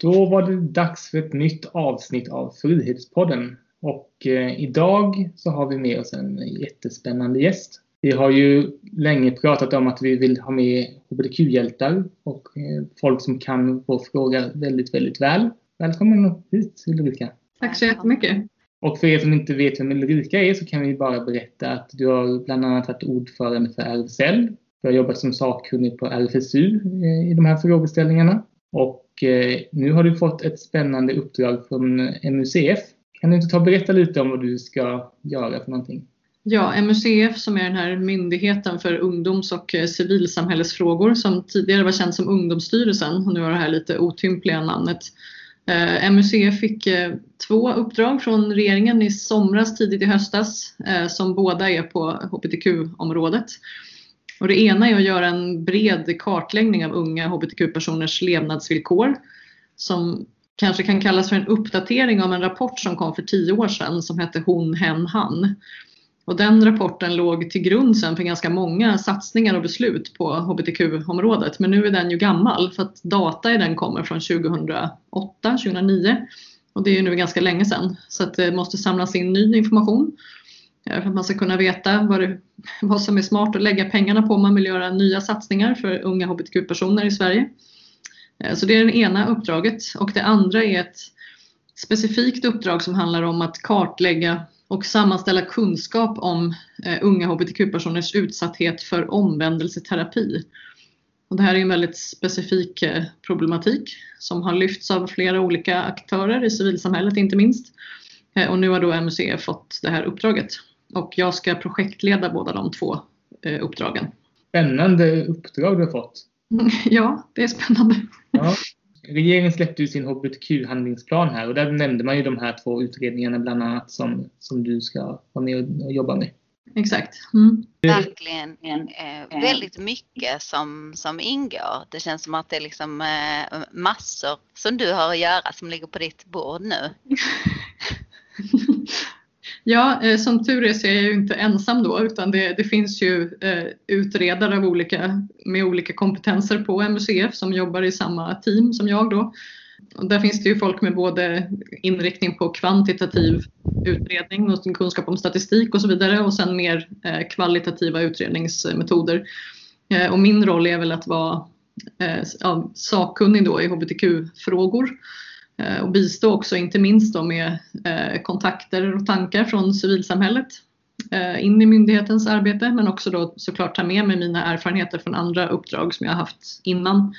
Då var det dags för ett nytt avsnitt av Frihetspodden. Och eh, idag så har vi med oss en jättespännande gäst. Vi har ju länge pratat om att vi vill ha med hbtq-hjältar och eh, folk som kan vår fråga väldigt, väldigt väl. Välkommen hit Ulrika. Tack så jättemycket. Och för er som inte vet vem Ulrika är så kan vi bara berätta att du har bland annat varit ordförande för RFSL. Du har jobbat som sakkunnig på RFSU eh, i de här frågeställningarna. Och eh, nu har du fått ett spännande uppdrag från MUCF. Kan du inte ta och berätta lite om vad du ska göra för någonting? Ja, MUCF som är den här myndigheten för ungdoms och eh, civilsamhällesfrågor som tidigare var känd som Ungdomsstyrelsen och nu har det här lite otympliga namnet. Eh, MUCF fick eh, två uppdrag från regeringen i somras, tidigt i höstas, som båda är på hbtq-området. Och det ena är att göra en bred kartläggning av unga hbtq-personers levnadsvillkor som kanske kan kallas för en uppdatering av en rapport som kom för tio år sedan som hette Hon, hen, han. Och den rapporten låg till grund sen för ganska många satsningar och beslut på hbtq-området. Men nu är den ju gammal för att data i den kommer från 2008, 2009 och det är ju nu ganska länge sedan. Så att det måste samlas in ny information för att man ska kunna veta vad, det, vad som är smart att lägga pengarna på om man vill göra nya satsningar för unga hbtq-personer i Sverige. Eh, så det är det ena uppdraget och det andra är ett specifikt uppdrag som handlar om att kartlägga och sammanställa kunskap om eh, unga hbtq-personers utsatthet för omvändelseterapi. Och det här är en väldigt specifik eh, problematik som har lyfts av flera olika aktörer i civilsamhället inte minst. Och nu har då MUCF fått det här uppdraget och jag ska projektleda båda de två eh, uppdragen. Spännande uppdrag du har fått. Ja, det är spännande. Ja. Regeringen släppte ju sin hbtq-handlingsplan här och där nämnde man ju de här två utredningarna bland annat som, som du ska vara med och jobba med. Exakt. Mm. Verkligen eh, väldigt mycket som, som ingår. Det känns som att det är liksom eh, massor som du har att göra som ligger på ditt bord nu. Ja, eh, som tur är så är jag ju inte ensam då utan det, det finns ju eh, utredare av olika, med olika kompetenser på MUCF som jobbar i samma team som jag då. Och där finns det ju folk med både inriktning på kvantitativ utredning och kunskap om statistik och så vidare och sen mer eh, kvalitativa utredningsmetoder. Eh, och min roll är väl att vara eh, sakkunnig då i hbtq-frågor och bistå också inte minst då med eh, kontakter och tankar från civilsamhället eh, in i myndighetens arbete men också då såklart ta med mig mina erfarenheter från andra uppdrag som jag haft innan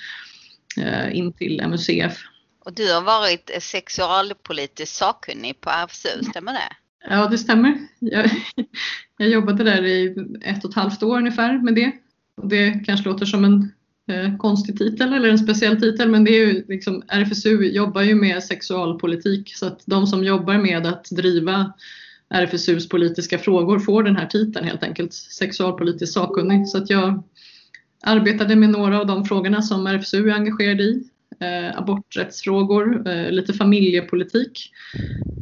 in till MUCF. Och du har varit sexualpolitiskt sakkunnig på RFSU, stämmer det? Ja, det stämmer. Jag, jag jobbade där i ett och ett halvt år ungefär med det. Och det kanske låter som en eh, konstig titel eller en speciell titel men det är ju liksom, RFSU jobbar ju med sexualpolitik så att de som jobbar med att driva RFSUs politiska frågor får den här titeln helt enkelt, sexualpolitisk sakkunnig. Så att jag arbetade med några av de frågorna som RFSU är engagerad i. Eh, aborträttsfrågor, eh, lite familjepolitik.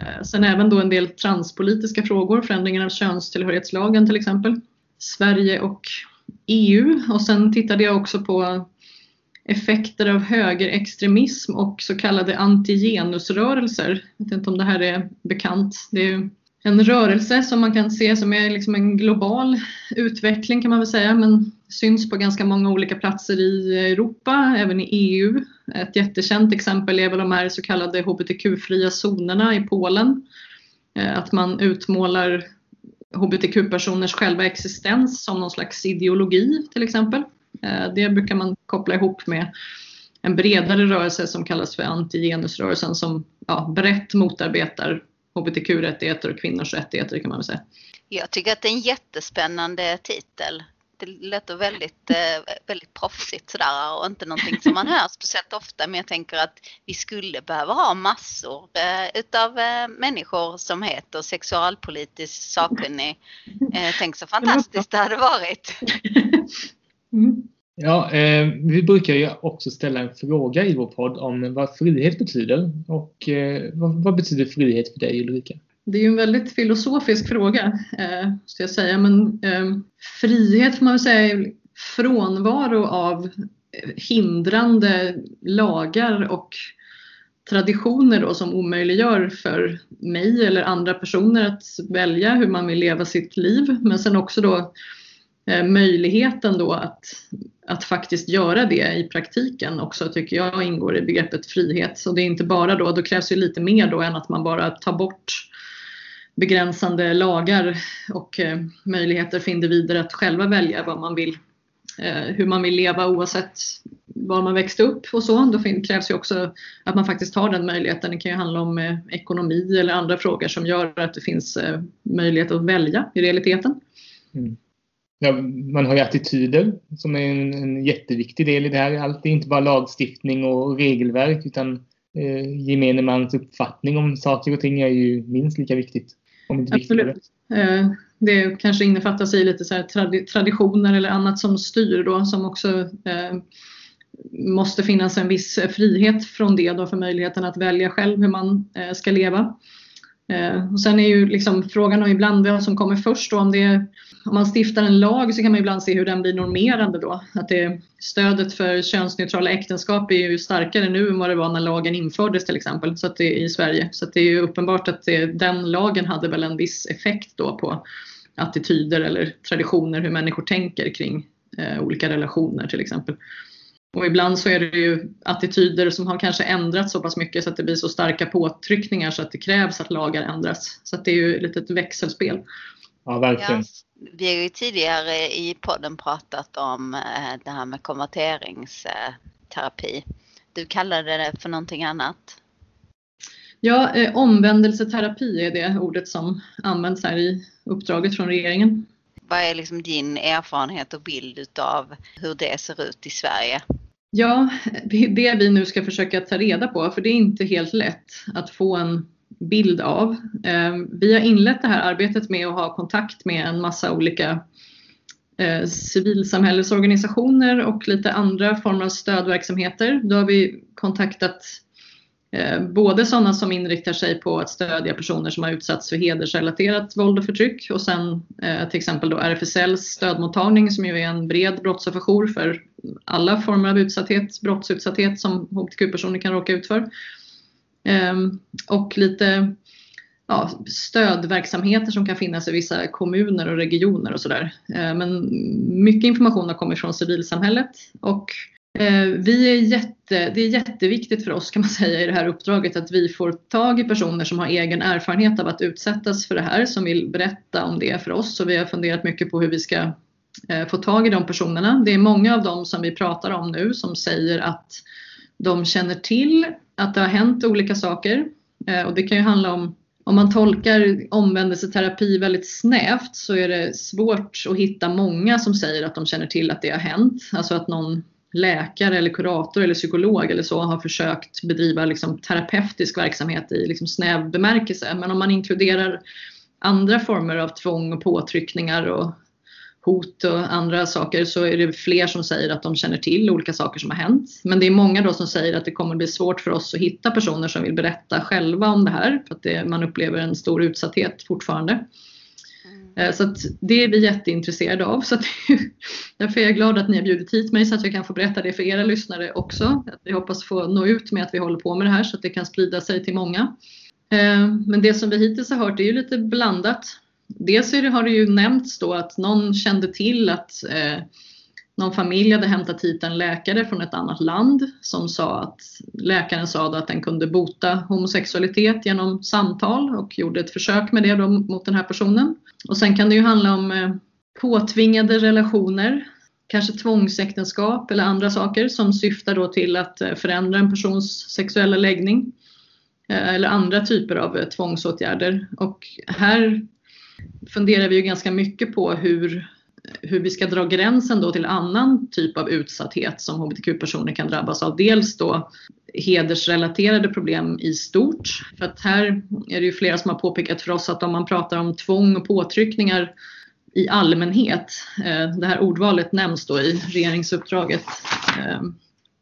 Eh, sen även då en del transpolitiska frågor, förändringen av könstillhörighetslagen till exempel. Sverige och EU och sen tittade jag också på effekter av högerextremism och så kallade antigenusrörelser. Jag vet inte om det här är bekant. Det är en rörelse som man kan se som är liksom en global utveckling kan man väl säga men syns på ganska många olika platser i Europa, även i EU. Ett jättekänt exempel är väl de här så kallade hbtq-fria zonerna i Polen. Eh, att man utmålar hbtq-personers själva existens som någon slags ideologi till exempel. Eh, det brukar man koppla ihop med en bredare rörelse som kallas för antigenusrörelsen som ja, brett motarbetar hbtq-rättigheter och kvinnors rättigheter kan man väl säga. Jag tycker att det är en jättespännande titel det låter väldigt, eh, väldigt proffsigt sådär och inte någonting som man hör speciellt ofta. Men jag tänker att vi skulle behöva ha massor eh, utav eh, människor som heter sexualpolitisk sakkunnig. Tänk så fantastiskt det hade varit. Mm. Ja, eh, vi brukar ju också ställa en fråga i vår podd om vad frihet betyder. Och eh, vad, vad betyder frihet för dig Ulrika? Det är ju en väldigt filosofisk fråga, eh, ska jag säga. Men eh, frihet får man väl säga är frånvaro av eh, hindrande lagar och traditioner då som omöjliggör för mig eller andra personer att välja hur man vill leva sitt liv. Men sen också då eh, möjligheten då att, att faktiskt göra det i praktiken också tycker jag ingår i begreppet frihet. Så det är inte bara då, då krävs ju lite mer då än att man bara tar bort begränsande lagar och eh, möjligheter för individer att själva välja vad man vill, eh, hur man vill leva oavsett var man växte upp och så. Då krävs ju också att man faktiskt har den möjligheten. Det kan ju handla om eh, ekonomi eller andra frågor som gör att det finns möjlighet att välja i realiteten. Mm. Ja, man har ju attityder som är en, en, jätteviktig del i det här. Allt är inte bara lagstiftning och regelverk utan eh, gemene mans uppfattning om saker och ting är ju minst lika viktigt. Absolut. Eh, det kanske innefattas i lite så traditioner eller annat som styr då som också eh, måste finnas en viss frihet från det då för möjligheten att välja själv hur man eh, ska leva. Eh, och sen är ju liksom frågan ibland vad som kommer först om det är om man stiftar en lag så kan man ibland se hur den blir normerande då. Att det, stödet för könsneutrala äktenskap är ju starkare nu än vad det var när lagen infördes till exempel så att det, i Sverige. Så det är ju uppenbart att det, den lagen hade väl en viss effekt då på attityder eller traditioner, hur människor tänker kring eh, olika relationer till exempel. Och ibland så är det ju attityder som har kanske ändrats så pass mycket så att det blir så starka påtryckningar så att det krävs att lagar ändras. Så att det är ju lite ett växelspel. Ja, verkligen. Ja, vi har ju tidigare i podden pratat om eh, det här med konverteringsterapi. Du kallade det för någonting annat. Ja, eh, omvändelseterapi är det ordet som används här i uppdraget från regeringen. Vad är liksom din erfarenhet och bild utav hur det ser ut i Sverige? Ja, det vi nu ska försöka ta reda på för det är inte helt lätt att få en bild av. Ehm, vi har inlett det här arbetet med att ha kontakt med en massa olika eh, civilsamhällesorganisationer och lite andra former av stödverksamheter. Då har vi kontaktat Eh, både sådana som inriktar sig på att stödja personer som har utsatts för hedersrelaterat våld och förtryck och sen eh, till exempel då RFSLs stödmottagning som ju är en bred brottsofferjour för alla former av utsatthet, brottsutsatthet som hbtq-personer kan råka ut för. Ehm, och lite ja, stödverksamheter som kan finnas i vissa kommuner och regioner och sådär. Eh, men mycket information har kommit från civilsamhället och Eh, vi är jätte, det är jätteviktigt för oss kan man säga i det här uppdraget att vi får tag i personer som har egen erfarenhet av att utsättas för det här som vill berätta om det för oss Så vi har funderat mycket på hur vi ska eh, få tag i de personerna. Det är många av dem som vi pratar om nu som säger att de känner till att det har hänt olika saker. Eh, och det kan ju handla om, om man tolkar omvändelseterapi väldigt snävt så är det svårt att hitta många som säger att de känner till att det har hänt. Alltså att någon läkare eller kurator eller psykolog eller så har försökt bedriva liksom terapeutisk verksamhet i liksom snäv bemärkelse. Men om man inkluderar andra former av tvång och påtryckningar och hot och andra saker så är det fler som säger att de känner till olika saker som har hänt. Men det är många då som säger att det kommer bli svårt för oss att hitta personer som vill berätta själva om det här för att det, man upplever en stor utsatthet fortfarande. Eh, så det är vi jätteintresserade av. Så att, därför är jag glad att ni har bjudit hit mig så att jag kan få berätta det för era lyssnare också. Vi hoppas få nå ut med att vi håller på med det här så att det kan sprida sig till många. Eh, men det som vi hittills har hört är ju lite blandat. Dels det, har det ju nämnts då att någon kände till att eh, någon familj hade hämtat hit en läkare från ett annat land som sa att läkaren sa att den kunde bota homosexualitet genom samtal och gjorde ett försök med det då mot den här personen. Och sen kan det ju handla om eh, påtvingade relationer, kanske tvångsäktenskap eller andra saker som syftar då till att eh, förändra en persons sexuella läggning eh, eller andra typer av tvångsåtgärder. Och här funderar vi ju ganska mycket på hur, hur vi ska dra gränsen då till annan typ av utsatthet som hbtq-personer kan drabbas av. Dels då hedersrelaterade problem i stort. För att här är det ju flera som har påpekat för oss att om man pratar om tvång och påtryckningar i allmänhet, eh, det här ordvalet nämns då i regeringsuppdraget. Eh,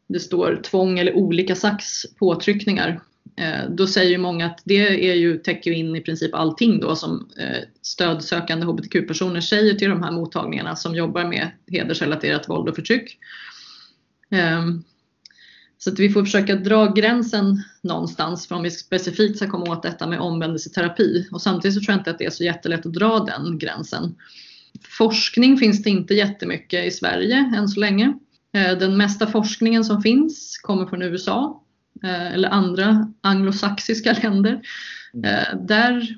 det står tvång eller olika slags påtryckningar Eh, då säger ju många att det är ju, täcker in i princip allting då som eh, stödsökande hbtq-personer säger till de här mottagningarna som jobbar med hedersrelaterat våld och förtryck. Ehm, så att vi får försöka dra gränsen någonstans för om vi specifikt ska komma åt detta med omvändelseterapi. Och samtidigt så tror jag inte att det är så jättelätt att dra den gränsen. Forskning finns det inte jättemycket i Sverige än så länge. Eh, den mesta forskningen som finns kommer från USA eller andra anglosaxiska länder. Eh, där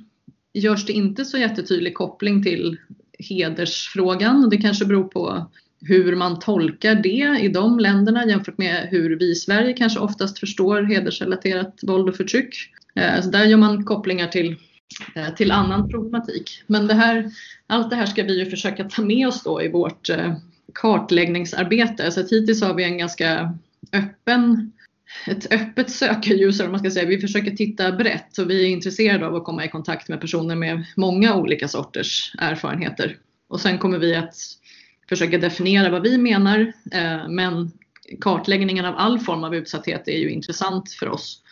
görs det inte så jättetydlig koppling till hedersfrågan och det kanske beror på hur man tolkar det i de länderna jämfört med hur vi i Sverige kanske oftast förstår hedersrelaterat våld och förtryck. Så där gör man kopplingar till, till annan problematik. Men det här, allt det här ska vi ju försöka ta med oss då i vårt kartläggningsarbete. Så att hittills har vi en ganska öppen ett öppet sökarljus, eller man ska säga. Vi försöker titta brett och vi är intresserade av att komma i kontakt med personer med många olika sorters erfarenheter. Och sen kommer vi att försöka definiera vad vi menar, eh, men kartläggningen av all form av utsatthet är ju intressant för oss.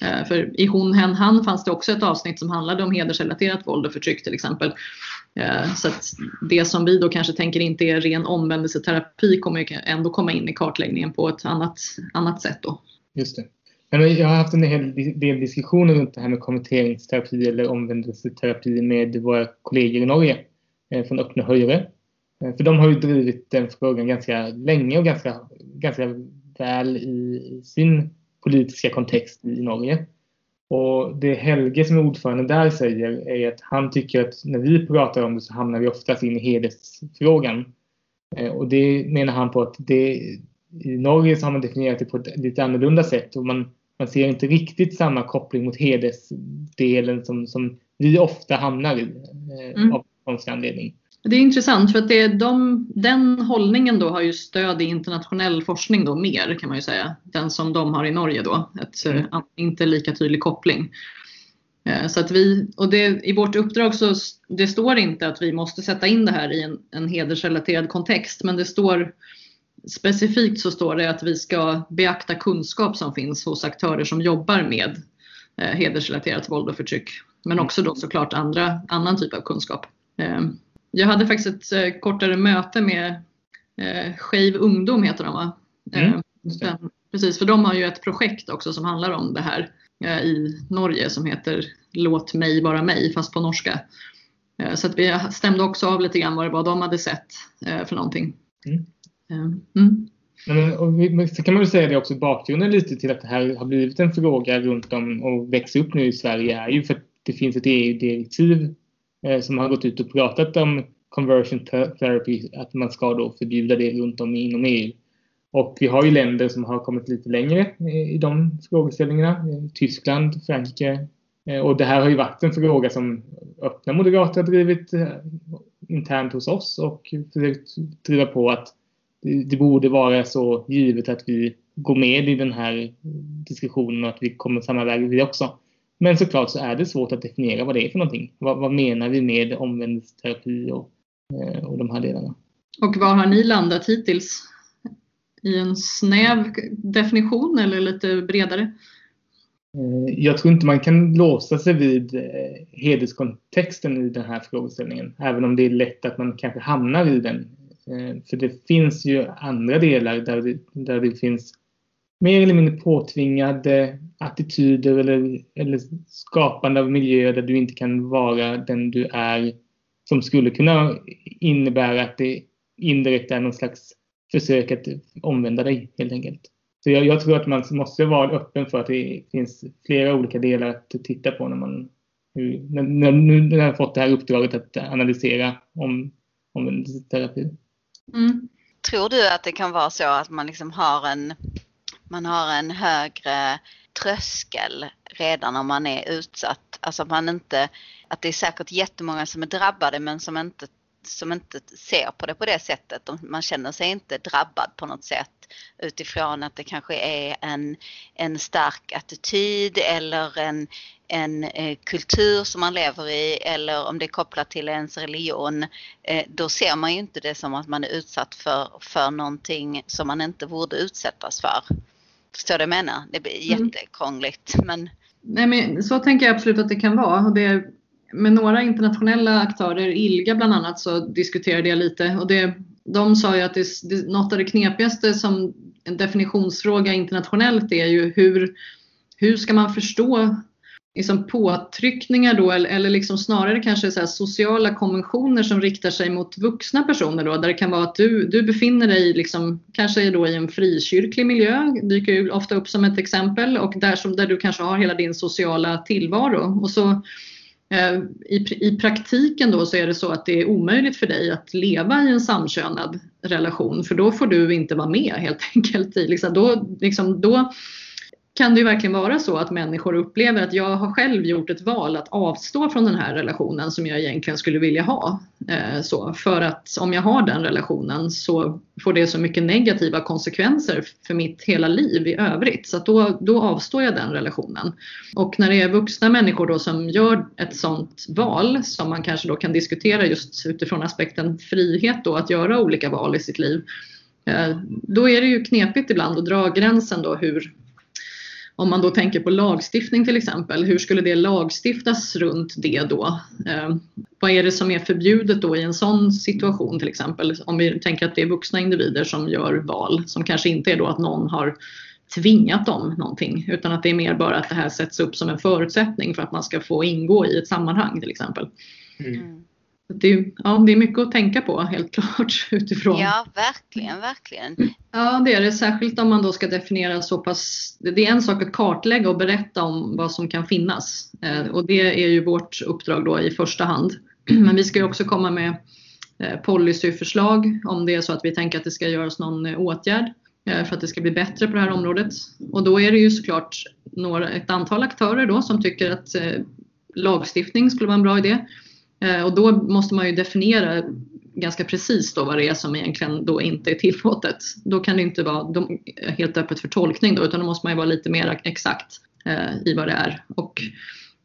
Eh, för i Hon, hen, han fanns det också ett avsnitt som handlade om hedersrelaterat våld och förtryck till exempel. Eh, så att det som vi då kanske tänker inte är ren omvändelseterapi kommer ändå komma in i kartläggningen på ett annat, annat sätt då. Just det. Jag har haft en hel del diskussioner runt det här med konverteringsterapi eller omvändelseterapi med våra kollegor i Norge eh, från Öppna Höjre. Eh, för de har ju drivit den frågan ganska länge och ganska, ganska väl i sin politiska kontext i Norge. Och det Helge som är ordförande där säger är att han tycker att när vi pratar om det så hamnar vi oftast in i hedersfrågan. Eh, och det menar han på att det, i Norge så har man definierat det på ett lite annorlunda sätt och man, man ser inte riktigt samma koppling mot hedersdelen som, som vi ofta hamnar i eh, mm. av konstig anledning. Det är intressant för att det de, den hållningen då har ju stöd i internationell forskning då mer kan man ju säga. Den som de har i Norge då. Ett, mm. Eh, inte lika tydlig koppling. Eh, så att vi, och det, i vårt uppdrag så det står inte att vi måste sätta in det här i en, en hedersrelaterad kontext men det står specifikt så står det att vi ska beakta kunskap som finns hos aktörer som jobbar med eh, hedersrelaterat våld och förtryck. Men också då såklart andra, annan typ av kunskap. Eh, jag hade faktiskt ett eh, kortare möte med eh, Skeiv ungdom heter de va? Mm, eh, den, precis, för de har ju ett projekt också som handlar om det här eh, i Norge som heter Låt mig vara mig fast på norska. Eh, så att vi stämde också av lite grann vad det var de hade sett för någonting. Mm. Ehm, mm. Men, eh, och vi, så kan man väl säga det också, bakgrunden lite till att det här har blivit en fråga runt om och växer upp nu i Sverige är ju för att det finns ett EU-direktiv Eh, som har gått ut och pratat om conversion therapy, att man ska då förbjuda det runt om inom EU. Och vi har ju länder som har kommit lite längre eh, i de frågeställningarna. Eh, Tyskland, Frankrike. Och det här har ju varit en fråga som öppna moderater har drivit internt hos oss och försökt driva på att det borde vara så givet att vi går med i den här diskussionen och att vi kommer samma väg vi också. Men såklart så är det svårt att definiera vad det är för någonting. Vad, vad menar vi med omvändelseterapi och, eh, och de här delarna? Och var har ni landat hittills? I en snäv definition eller lite bredare? Eh, jag tror inte man kan låsa sig vid eh, hederskontexten i den här frågeställningen. Även om det är lätt att man kanske hamnar i den. Eh, för det finns ju andra delar där det, där det finns mer eller mindre påtvingade attityder eller, eller skapande av miljöer där du inte kan vara den du är som skulle kunna innebära att det indirekt är någon slags försök att omvända dig helt enkelt. Så jag, jag, tror att man måste vara öppen för att det finns flera olika delar att titta på när man när, när, nu när jag har fått det här uppdraget att analysera om terapi Mm. Tror du att det kan vara så att man liksom har en man har en högre tröskel redan om man är utsatt. Alltså man inte, att det är säkert jättemånga som är drabbade men som inte, som inte ser på det på det sättet. Man känner sig inte drabbad på något sätt utifrån att det kanske är en, en stark attityd eller en, en eh, kultur som man lever i eller om det är kopplat till ens religion. Eh, då ser man ju inte det som att man är utsatt för, för någonting som man inte borde utsättas för. Förstår du vad jag menar? Det blir mm. jättekrångligt. Men... Nej, men så tänker jag absolut att det kan vara. Det, med några internationella aktörer, ILGA bland annat, så diskuterade jag lite. Och det, de sa ju att det, det, något av det knepigaste som en definitionsfråga internationellt är ju hur, hur ska man förstå liksom påtryckningar då eller, eller liksom snarare kanske så sociala konventioner som riktar sig mot vuxna personer då där det kan vara att du, du befinner dig liksom, kanske då i en frikyrklig miljö, dyker ju ofta upp som ett exempel och där, som, där du kanske har hela din sociala tillvaro och så Eh, i, I praktiken då så är det så att det är omöjligt för dig att leva i en samkönad relation för då får du inte vara med helt enkelt. I, liksom, då, liksom, då kan det ju verkligen vara så att människor upplever att jag har själv gjort ett val att avstå från den här relationen som jag egentligen skulle vilja ha. Eh, så, för att om jag har den relationen så får det så mycket negativa konsekvenser för mitt hela liv i övrigt. Så då, då avstår jag den relationen. Och när det är vuxna människor då som gör ett sådant val som man kanske då kan diskutera just utifrån aspekten frihet då att göra olika val i sitt liv. Eh, då är det ju knepigt ibland att dra gränsen då hur, om man då tänker på lagstiftning till exempel, hur skulle det lagstiftas runt det då? Eh, vad är det som är förbjudet då i en sån situation till exempel? Om vi tänker att det är vuxna individer som gör val som kanske inte är då att någon har tvingat dem någonting utan att det är mer bara att det här sätts upp som en förutsättning för att man ska få ingå i ett sammanhang till exempel. Mm mm det, är, ja, det är mycket att tänka på helt klart utifrån. Ja, verkligen, verkligen. Ja, det är det. Särskilt om man då ska definiera så pass. Det är en sak att kartlägga och berätta om vad som kan finnas eh, och det är ju vårt uppdrag då i första hand. Men vi ska ju också komma med eh, policyförslag om det är så att vi tänker att det ska göras någon eh, åtgärd för att det ska bli bättre på det här området. Och då är det ju såklart några, ett antal aktörer då som tycker att lagstiftning skulle vara en bra idé. Eh, och då måste man ju definiera ganska precis då vad det är som egentligen då inte är tillåtet. Då kan det inte vara helt öppet för tolkning då, utan då måste man ju vara lite mer exakt eh, i vad det är. Och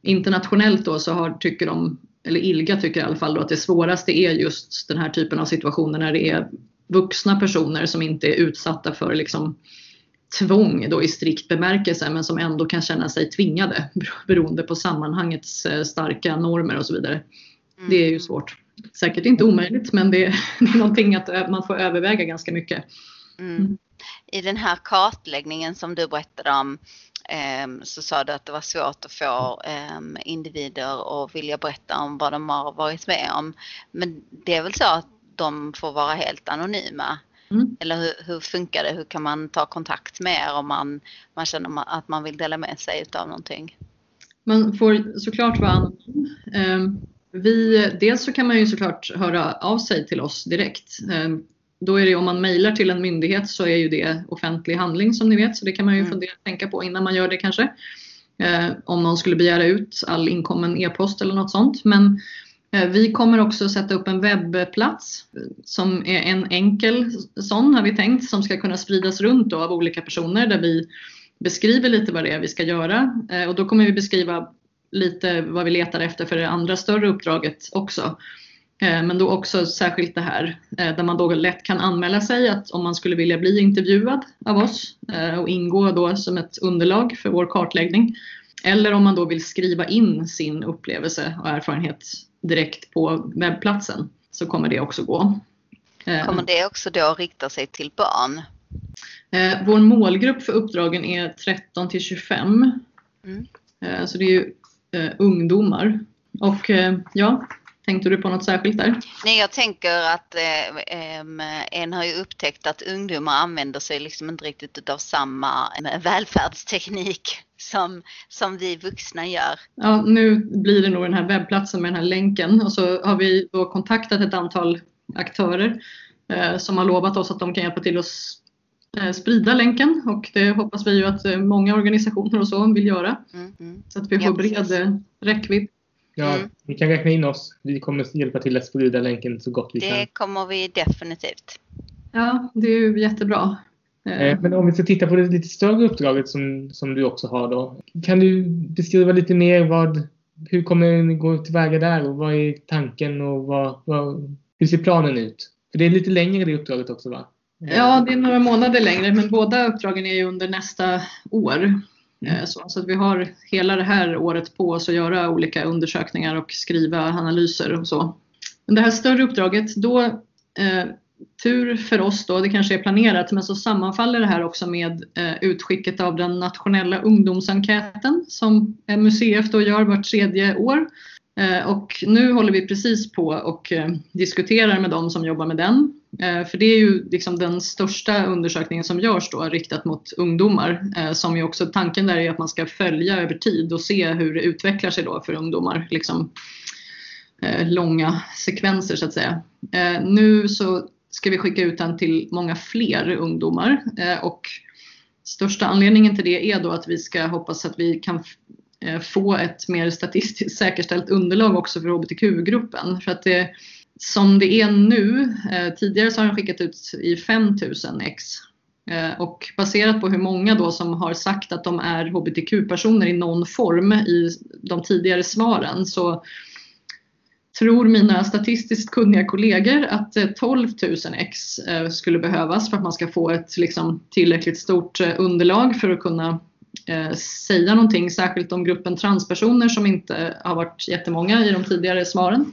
internationellt då så har, tycker de, eller ILGA tycker i alla fall då att det svåraste är just den här typen av situationer när det är vuxna personer som inte är utsatta för liksom tvång då i strikt bemärkelse men som ändå kan känna sig tvingade beroende på sammanhangets eh, starka normer och så vidare. Det är ju mm. svårt. Säkert inte omöjligt men det är, det är någonting att man får överväga ganska mycket. Mm. mm. I den här kartläggningen som du berättade om ehm, så sa du att det var svårt att få ehm, individer att vilja berätta om vad de har varit med om. Men det är väl så att de får vara helt anonyma? Mm. Eller hur, hur, funkar det? Hur kan man ta kontakt med er om man, man känner att man vill dela med sig av någonting? Man får såklart vara anonym. Vi, dels så kan man ju såklart höra av sig till oss direkt. Ehm, då är det om man mejlar till en myndighet så är ju det offentlig handling som ni vet så det kan man ju mm. fundera tänka på innan man gör det kanske. Ehm, om någon skulle begära ut all inkommen e-post eller något sånt. Men eh, vi kommer också sätta upp en webbplats som är en enkel sån har vi tänkt som ska kunna spridas runt av olika personer där vi beskriver lite vad det är vi ska göra eh, och då kommer vi beskriva lite vad vi letar efter för det andra större uppdraget också. Eh, men då också särskilt det här eh, där man då lätt kan anmäla sig att om man skulle vilja bli intervjuad av oss eh, och ingå då som ett underlag för vår kartläggning. Eller om man då vill skriva in sin upplevelse och erfarenhet direkt på webbplatsen så kommer det också gå. Kommer det också då rikta sig till barn? Vår målgrupp för uppdragen är 13 till 25. Mm. Så det är ju eh, ungdomar. Och eh, ja, tänkte du på något särskilt där? Nej, jag tänker att eh, en har ju upptäckt att ungdomar använder sig liksom inte riktigt av samma välfärdsteknik som, som vi vuxna gör. Ja, nu blir det nog den här webbplatsen med den här länken och så har vi då kontaktat ett antal aktörer eh, som har lovat oss att de kan hjälpa till att sprida länken och det hoppas vi ju att eh, många organisationer och så vill göra. Mm, mm. Så att vi får ja, bred. Eh, räckvidd. Ja, mm. ni kan räkna in oss. Vi kommer hjälpa till att sprida länken så gott vi det kan. Det kommer vi definitivt. Ja, det är ju jättebra. Men om vi ska titta på det lite större uppdraget som, som du också har då. Kan du beskriva lite mer vad, hur kommer ni gå tillväga där och vad är tanken och vad, vad, hur ser planen ut? För det är lite längre det uppdraget också va? Ja, det är några månader längre men båda uppdragen är ju under nästa år. Eh, så, så att vi har hela det här året på oss att göra olika undersökningar och skriva analyser och så. Men det här större uppdraget, då eh, tur för oss då, det kanske är planerat, men så sammanfaller det här också med eh, utskicket av den nationella ungdomsenkäten som eh, MUCF då gör vart tredje år. Eh, och nu håller vi precis på och eh, diskuterar med de som jobbar med den. Eh, för det är ju liksom den största undersökningen som görs då riktat mot ungdomar. Som ju också tanken där är att man ska följa över tid och se hur det utvecklar sig då för ungdomar. Liksom, långa sekvenser så att säga. Nu så ska vi skicka ut den till många fler ungdomar och största anledningen till det är då att vi ska hoppas att vi kan Eh, få ett mer statistiskt säkerställt underlag också för hbtq-gruppen. För att det, som det är nu, eh, tidigare så har den skickat ut i 5000 ex. Eh, och baserat på hur många då som har sagt att de är hbtq-personer i någon form i de tidigare svaren så tror mina statistiskt kunniga kollegor att eh, 12 000 ex eh, skulle behövas för att man ska få ett liksom, tillräckligt stort underlag för att kunna Eh, säga någonting, särskilt om gruppen transpersoner som inte har varit jättemånga i de tidigare svaren.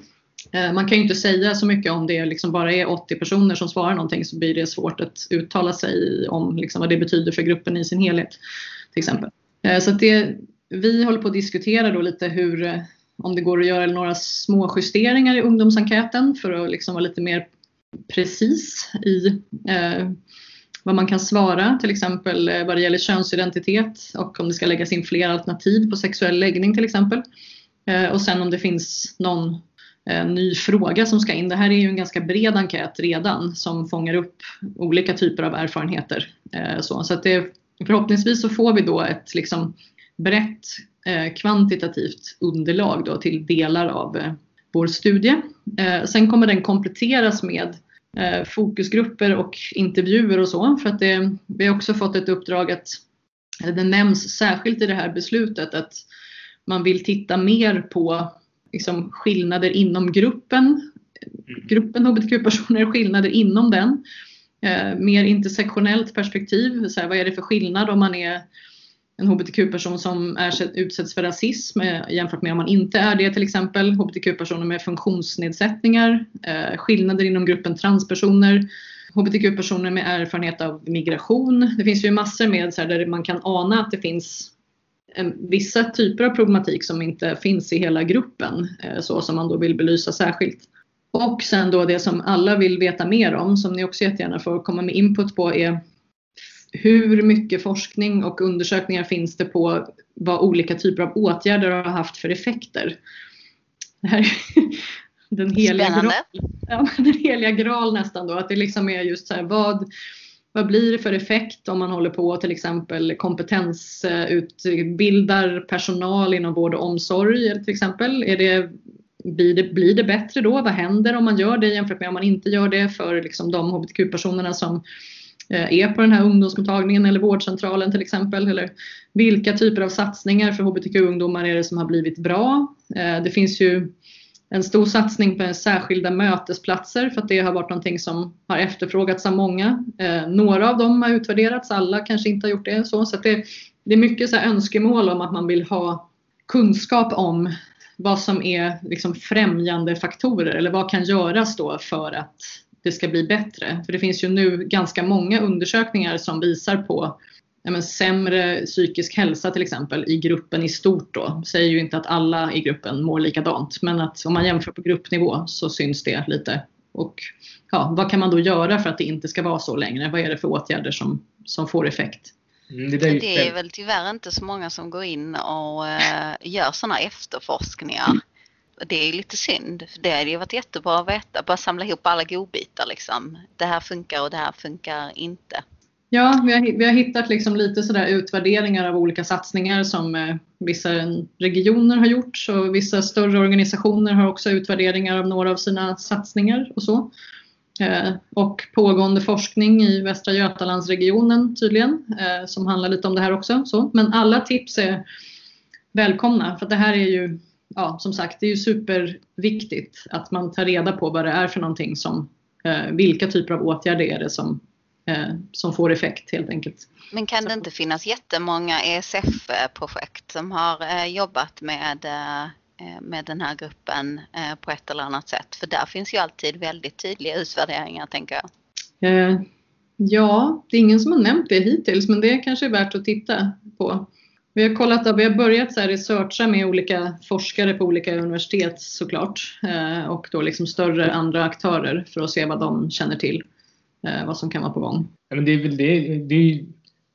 Eh, man kan ju inte säga så mycket om det liksom bara är 80 personer som svarar någonting så blir det svårt att uttala sig om liksom vad det betyder för gruppen i sin helhet. till exempel. Eh, så det, vi håller på att diskutera då lite hur, eh, om det går att göra några små justeringar i ungdomsenkäten för att liksom vara lite mer precis i eh, vad man kan svara, till exempel eh, vad det gäller könsidentitet och om det ska läggas in fler alternativ på sexuell läggning till exempel. Eh, och sen om det finns någon eh, ny fråga som ska in. Det här är ju en ganska bred enkät redan som fångar upp olika typer av erfarenheter. Så, så att det, förhoppningsvis så får vi då ett liksom brett kvantitativt underlag då till delar av vår studie. Sen kommer den kompletteras med fokusgrupper och intervjuer och så. För att det, vi har också fått ett uppdrag att, eller det nämns särskilt i det här beslutet att man vill titta mer på liksom, skillnader inom gruppen, gruppen hbtq-personer, skillnader inom den. Eh, mer intersektionellt perspektiv, så här, vad är det för skillnad om man är en hbtq-person som är, utsätts för rasism eh, jämfört med om man inte är det till exempel. Hbtq-personer med funktionsnedsättningar, eh, skillnader inom gruppen transpersoner, hbtq-personer med erfarenhet av migration. Det finns ju massor med så här, där man kan ana att det finns en, vissa typer av problematik som inte finns i hela gruppen, eh, så som man då vill belysa särskilt. Och sen då det som alla vill veta mer om, som ni också jättegärna får komma med input på, är hur mycket forskning och undersökningar finns det på vad olika typer av åtgärder har haft för effekter? Det här den heliga, graal, ja, den heliga graal nästan då, att det liksom är just så här, vad, vad blir det för effekt om man håller på till exempel kompetensutbildar personal inom vård och omsorg till exempel? Är det, blir, det, blir det bättre då? Vad händer om man gör det jämfört med om man inte gör det för liksom de hbtq-personerna som Eh, är på den här ungdomsmottagningen eller vårdcentralen till exempel. Eller vilka typer av satsningar för hbtq-ungdomar är det som har blivit bra? Eh, det finns ju en stor satsning på särskilda mötesplatser för att det har varit någonting som har efterfrågats av många. Eh, några av dem har utvärderats, alla kanske inte har gjort det. Så, så det, det, är mycket så önskemål om att man vill ha kunskap om vad som är liksom främjande faktorer eller vad kan göras då för att det ska bli bättre. För det finns ju nu ganska många undersökningar som visar på ja, sämre psykisk hälsa till exempel i gruppen i stort då. Säger ju inte att alla i gruppen mår likadant men att om man jämför på gruppnivå så syns det lite. Och ja, vad kan man då göra för att det inte ska vara så längre? Vad är det för åtgärder som, som får effekt? Mm, det, det, är väl tyvärr inte så många som går in och äh, gör sådana efterforskningar det är lite synd. För det hade ju varit jättebra att veta. Bara samla ihop alla godbitar liksom. Det här funkar och det här funkar inte. Ja, vi har, vi har hittat liksom lite sådär utvärderingar av olika satsningar som eh, vissa regioner har gjort. Så vissa större organisationer har också utvärderingar av några av sina satsningar och så. Eh, och pågående forskning i Västra Götalandsregionen tydligen eh, som handlar lite om det här också. Så. Men alla tips är välkomna för det här är ju ja, som sagt, det är ju superviktigt att man tar reda på vad det är för någonting som, eh, vilka typer av åtgärder är det som, eh, som får effekt helt enkelt. Men kan det inte finnas jättemånga ESF-projekt som har eh, jobbat med, med den här gruppen på ett eller annat sätt? För där finns ju alltid väldigt tydliga utvärderingar tänker jag. Ja, det är ingen som har nämnt det hittills men det kanske är värt att titta på. Vi har, kollat, vi har börjat så här researcha med olika forskare på olika universitet såklart eh, och då liksom större andra aktörer för att se vad de känner till, eh, vad som kan vara på gång. Ja, men det, är väl det, det,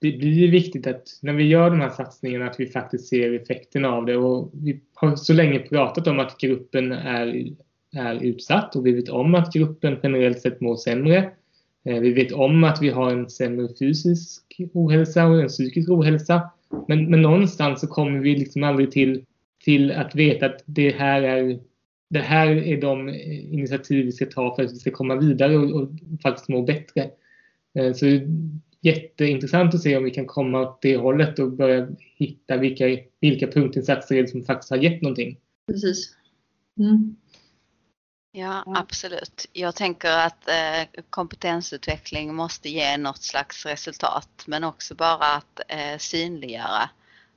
det blir viktigt att när vi gör de här satsningarna att vi faktiskt ser effekterna av det. Och vi har så länge pratat om att gruppen är, är utsatt och vi vet om att gruppen generellt sett mår sämre. Eh, vi vet om att vi har en sämre fysisk ohälsa och en psykisk ohälsa. Men, men någonstans så kommer vi liksom aldrig till, till att veta att det här är det här är de initiativ vi ska ta för att vi ska komma vidare och, och faktiskt må bättre. Eh, så det är jätteintressant att se om vi kan komma åt det hållet och börja hitta vilka, vilka punktinsatser som faktiskt har gett någonting. Precis. Mm. Ja, absolut. Jag tänker att eh, kompetensutveckling måste ge något slags resultat men också bara att eh, synliggöra.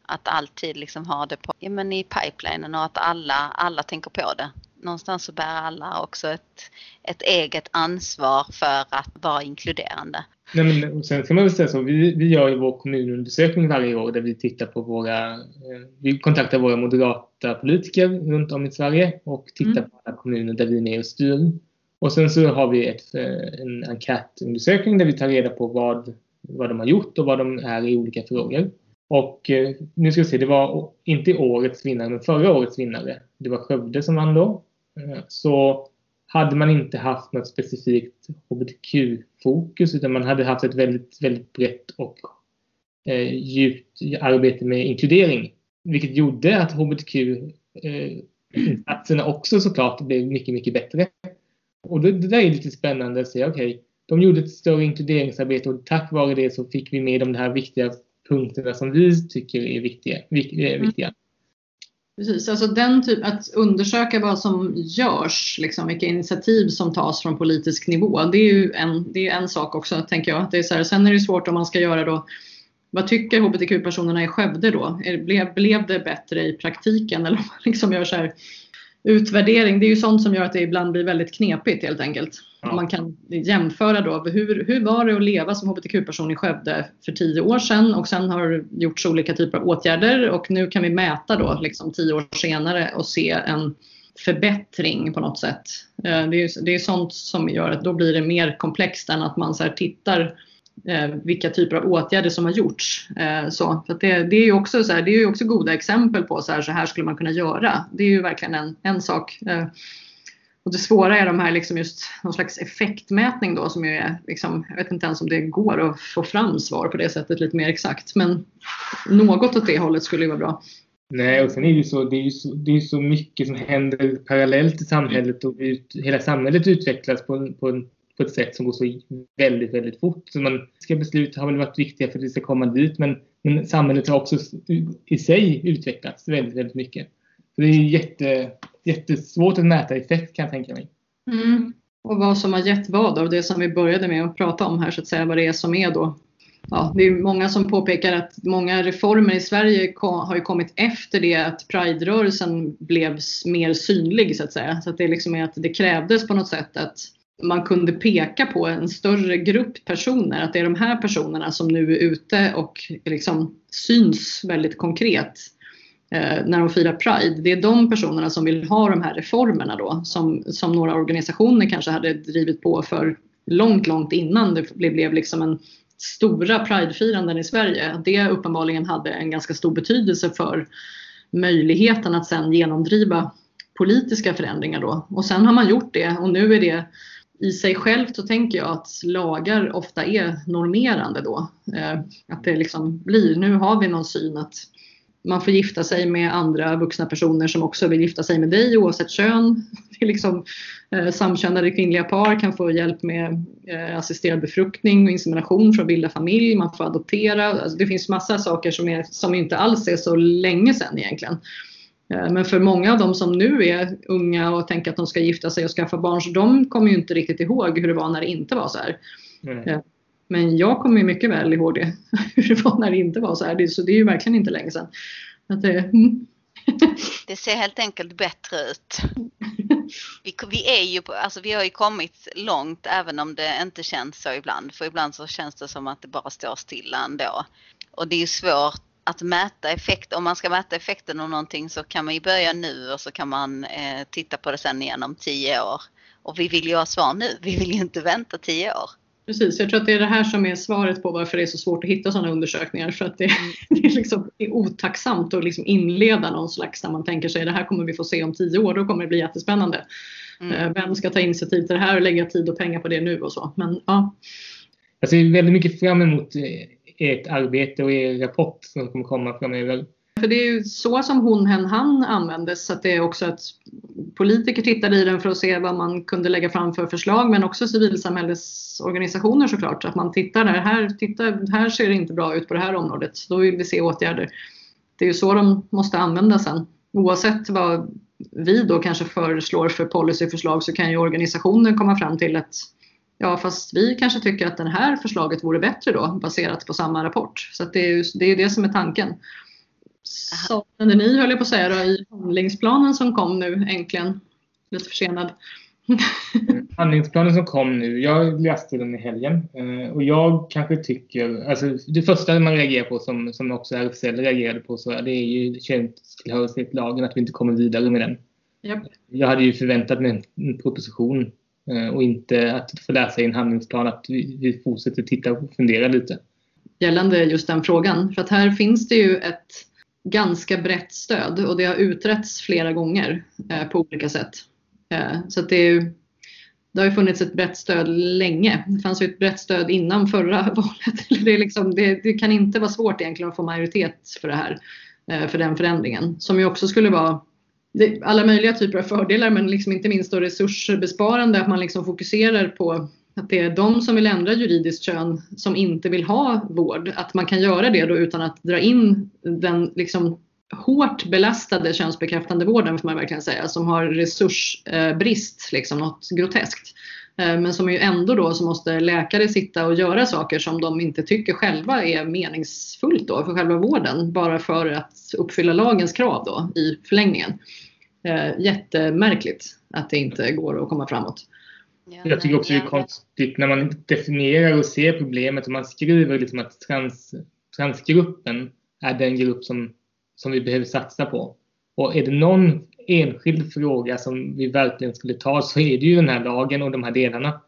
Att alltid liksom ha det på, ja, men i pipelinen och att alla, alla tänker på det. Någonstans så bär alla också ett, ett eget ansvar för att vara inkluderande. Nej, men, sen ska man väl säga så, vi, vi gör ju vår kommunundersökning varje år där vi tittar på våra, eh, vi kontaktar våra moderata politiker runt om i Sverige och tittar mm. på alla kommuner där vi är med och styr. Och sen så har vi ett, eh, en enkätundersökning där vi tar reda på vad, vad de har gjort och vad de är i olika frågor. Och eh, nu ska vi se, det var inte årets vinnare men förra årets vinnare. Det var Skövde som vann då. Så hade man inte haft något specifikt hbtq-fokus utan man hade haft ett väldigt, väldigt brett och eh, djupt arbete med inkludering. Vilket gjorde att hbtq-insatserna eh, också såklart blev mycket, mycket bättre. Och det, det där är lite spännande att se, okej, okay, de gjorde ett större inkluderingsarbete och tack vare det så fick vi med de här viktiga punkterna som vi tycker är viktiga. viktiga. Precis, alltså den typ, att undersöka vad som görs, liksom, vilka initiativ som tas från politisk nivå. Det är ju en, det är en sak också, tänker jag. Det är så här, sen är det svårt om man ska göra då vad tycker hbtq-personerna i Skövde då? Blev, blev det bättre i praktiken? Eller om man liksom gör så här, utvärdering, det är ju sånt som gör att det ibland blir väldigt knepigt helt enkelt. Ja. Man kan jämföra då, hur, hur var det att leva som hbtq-person i Skövde för tio år sedan och sen har det gjorts olika typer av åtgärder och nu kan vi mäta då liksom tio år senare och se en förbättring på något sätt. Eh, det är, det är sånt som gör att då blir det mer komplext än att man så tittar eh, vilka typer av åtgärder som har gjorts. Eh, så, för det, det, är ju också, så här, det är ju också goda exempel på så här, så här skulle man kunna göra. Det är ju verkligen en, en sak. Eh, och det svåra är de här liksom just någon slags effektmätning då som ju är, liksom, jag vet inte ens om det går att få fram svar på det sättet lite mer exakt. Men något åt det hållet skulle ju vara bra. Nej, och sen är det ju så, det är ju så, det är så mycket som händer parallellt i samhället och ut, hela samhället utvecklas på, på en på ett sätt som går så väldigt, väldigt fort. Så man ska beslut har väl varit viktiga för att vi ska komma dit men, men samhället har också i sig utvecklats väldigt, väldigt mycket. Så det är jätte, jättesvårt att mäta effekt kan jag tänka mig. Mm. Och vad som har gett vad av det som vi började med att prata om här så att säga, vad det är som är då Ja, det är många som påpekar att många reformer i Sverige har ju kommit efter det att Pride-rörelsen blev mer synlig så att säga. Så att det liksom är att det krävdes på något sätt att man kunde peka på en större grupp personer, att det är de här personerna som nu är ute och liksom syns väldigt konkret eh, när de firar Pride. Det är de personerna som vill ha de här reformerna då, som, som några organisationer kanske hade drivit på för långt, långt innan det blev liksom en stora Pridefiranden i Sverige. Det uppenbarligen hade en ganska stor betydelse för möjligheten att sen genomdriva politiska förändringar då. Och sen har man gjort det och nu är det i sig självt så tänker jag att lagar ofta är normerande då. Eh, att det liksom blir, nu har vi någon syn att man får gifta sig med andra vuxna personer som också vill gifta sig med dig oavsett kön. Det är liksom, eh, samkönade kvinnliga par kan få hjälp med eh, assisterad befruktning och insemination för att bilda familj. Man får adoptera. Alltså det finns massa saker som, är, som inte alls är så länge sedan egentligen. Eh, men för många av dem som nu är unga och tänker att de ska gifta sig och skaffa barn, så de kommer ju inte riktigt ihåg hur det var när det inte var så här. Mm. Men jag kommer ju mycket väl ihåg det, hur det var när det inte var så här. Så det är ju verkligen inte länge sedan. Att det, mm. det ser helt enkelt bättre ut. vi, vi, är ju, alltså vi har ju kommit långt även om det inte känns så ibland. För ibland så känns det som att det bara står stilla ändå. Och det är ju svårt att mäta effekt. Om man ska mäta effekten av någonting så kan man ju börja nu och så kan man eh, titta på det sen igen om tio år. Och vi vill ju ha svar nu. Vi vill ju inte vänta tio år. Precis, jag tror att det är det här som är svaret på varför det är så svårt att hitta sådana undersökningar. För att det, det är, liksom, det är otacksamt att liksom inleda någon slags där man tänker sig det här kommer vi få se om tio år, då kommer det bli jättespännande. Mm. Eh, vem ska ta initiativ till det här och lägga tid och pengar på det nu och så. Men, ja. Jag ser väldigt mycket fram emot eh, ert arbete och er rapport som kommer komma framöver. För det är ju så som hon, hen, han användes. Så att det är också att politiker tittade i den för att se vad man kunde lägga fram för förslag men också civilsamhällesorganisationer såklart. Att man tittar där, här, titta, här ser det inte bra ut på det här området. Då vill vi se åtgärder. Det är ju så de måste använda sen. Oavsett vad vi då kanske föreslår för policyförslag så kan ju organisationer komma fram till att ja fast vi kanske tycker att det här förslaget vore bättre då baserat på samma rapport. Så det är ju det, är det som är tanken. Saknade ni, höll jag på att säga, då, i handlingsplanen som kom nu äntligen? Lite försenad. Handlingsplanen som kom nu, jag läste den i helgen eh, och jag kanske tycker, alltså det första man reagerar på som, som också RFSL reagerade på så det är ju könstillhörighetslagen, att vi inte kommer vidare med den. Yep. Jag hade ju förväntat mig en proposition Eh, och inte att få läsa i en handlingsplan att vi, vi fortsätter titta och fundera lite. Gällande just den frågan, för att här finns det ju ett ganska brett stöd och det har utretts flera gånger eh, på olika sätt. Eh, så det, är, det har ju funnits ett brett stöd länge. Det fanns ju ett brett stöd innan förra valet. Det, är liksom, det, det kan inte vara svårt egentligen att få majoritet för det här, eh, för den förändringen. Som ju också skulle vara alla möjliga typer av fördelar men liksom inte minst då resursbesparande, att man liksom fokuserar på att det är de som vill ändra juridiskt kön som inte vill ha vård. Att man kan göra det då utan att dra in den liksom hårt belastade könsbekräftande vården får man verkligen säga, som har resursbrist, eh, liksom något groteskt. Eh, men som ju ändå då så måste läkare sitta och göra saker som de inte tycker själva är meningsfullt då för själva vården, bara för att uppfylla lagens krav då i förlängningen. Eh, jättemärkligt att det inte går att komma framåt. Ja, jag tycker också det är konstigt när man definierar och ser problemet och man skriver liksom att trans, transgruppen är den grupp som, som vi behöver satsa på. Och är det någon enskild fråga som vi verkligen skulle ta så är det ju den här lagen och de här delarna.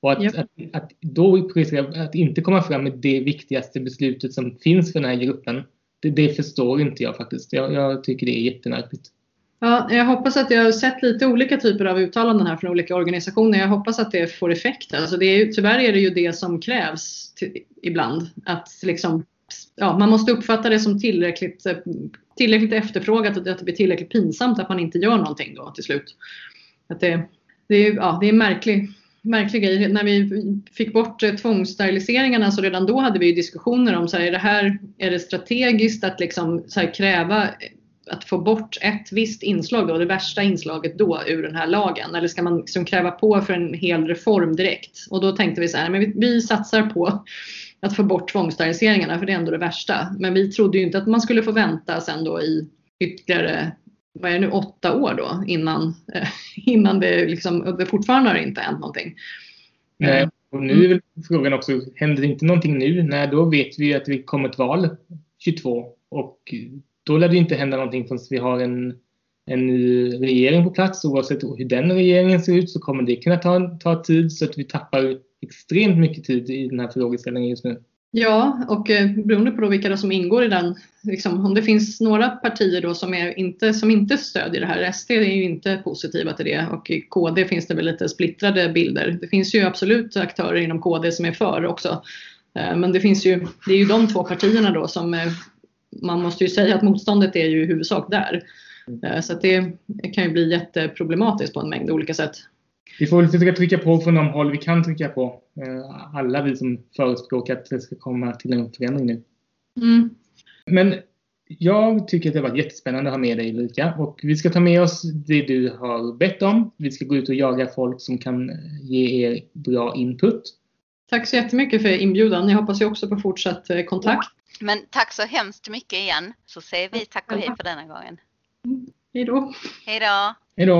Och att, yep. att, att, då att inte komma fram med det viktigaste beslutet som finns för den här gruppen, det, det förstår inte jag faktiskt. Jag, jag tycker det är jättemärkligt. Ja, jag hoppas att jag har sett lite olika typer av uttalanden här från olika organisationer. Jag hoppas att det får effekt. Alltså det är, tyvärr är det ju det som krävs till, ibland. Att liksom, ja, man måste uppfatta det som tillräckligt, eh, tillräckligt efterfrågat och att det blir tillräckligt pinsamt att man inte gör någonting då till slut. Att det, det, är, ja, det är en märklig, märklig grej. När vi fick bort eh, tvångssteriliseringarna så redan då hade vi diskussioner om så här, är det här är det strategiskt att liksom, så här, kräva att få bort ett visst inslag då, det värsta inslaget då ur den här lagen? Eller ska man liksom kräva på för en hel reform direkt? Och då tänkte vi så här, men vi, vi satsar på att få bort tvångssteriliseringarna för det är ändå det värsta. Men vi trodde ju inte att man skulle få vänta sen då i ytterligare vad är det nu, åtta år då innan, eh, innan det liksom, det fortfarande har inte hänt någonting. Nej, och nu är väl frågan också, händer det inte någonting nu? Nej, då vet vi att det kommer ett val 22 och då lär det inte hända någonting förrän vi har en, en ny regering på plats. Oavsett hur den regeringen ser ut så kommer det kunna ta, ta tid så att vi tappar extremt mycket tid i den här frågeställningen just nu. Ja, och eh, beroende på vilka som ingår i den, liksom, om det finns några partier då som, är inte, som inte stödjer det här, SD är ju inte positiva till det och i KD finns det väl lite splittrade bilder. Det finns ju absolut aktörer inom KD som är för också. Eh, men det finns ju, det är ju de två partierna då som eh, man måste ju säga att motståndet är ju i huvudsak där. Mm. Eh, så det kan ju bli jätteproblematiskt på en mängd olika sätt. Vi får väl försöka trycka på från de håll vi kan trycka på. Eh, alla vi som förespråkar att det ska komma till en förändring nu. Mm. Men jag tycker att det har varit jättespännande att ha med dig Ulrika och vi ska ta med oss det du har bett om. Vi ska gå ut och jaga folk som kan ge er bra input. Tack så jättemycket för inbjudan. Jag hoppas ju också på fortsatt eh, kontakt. Men tack så hemskt mycket igen så säger vi tack och hej för denna gången. Hej då. Hej då. Hej då.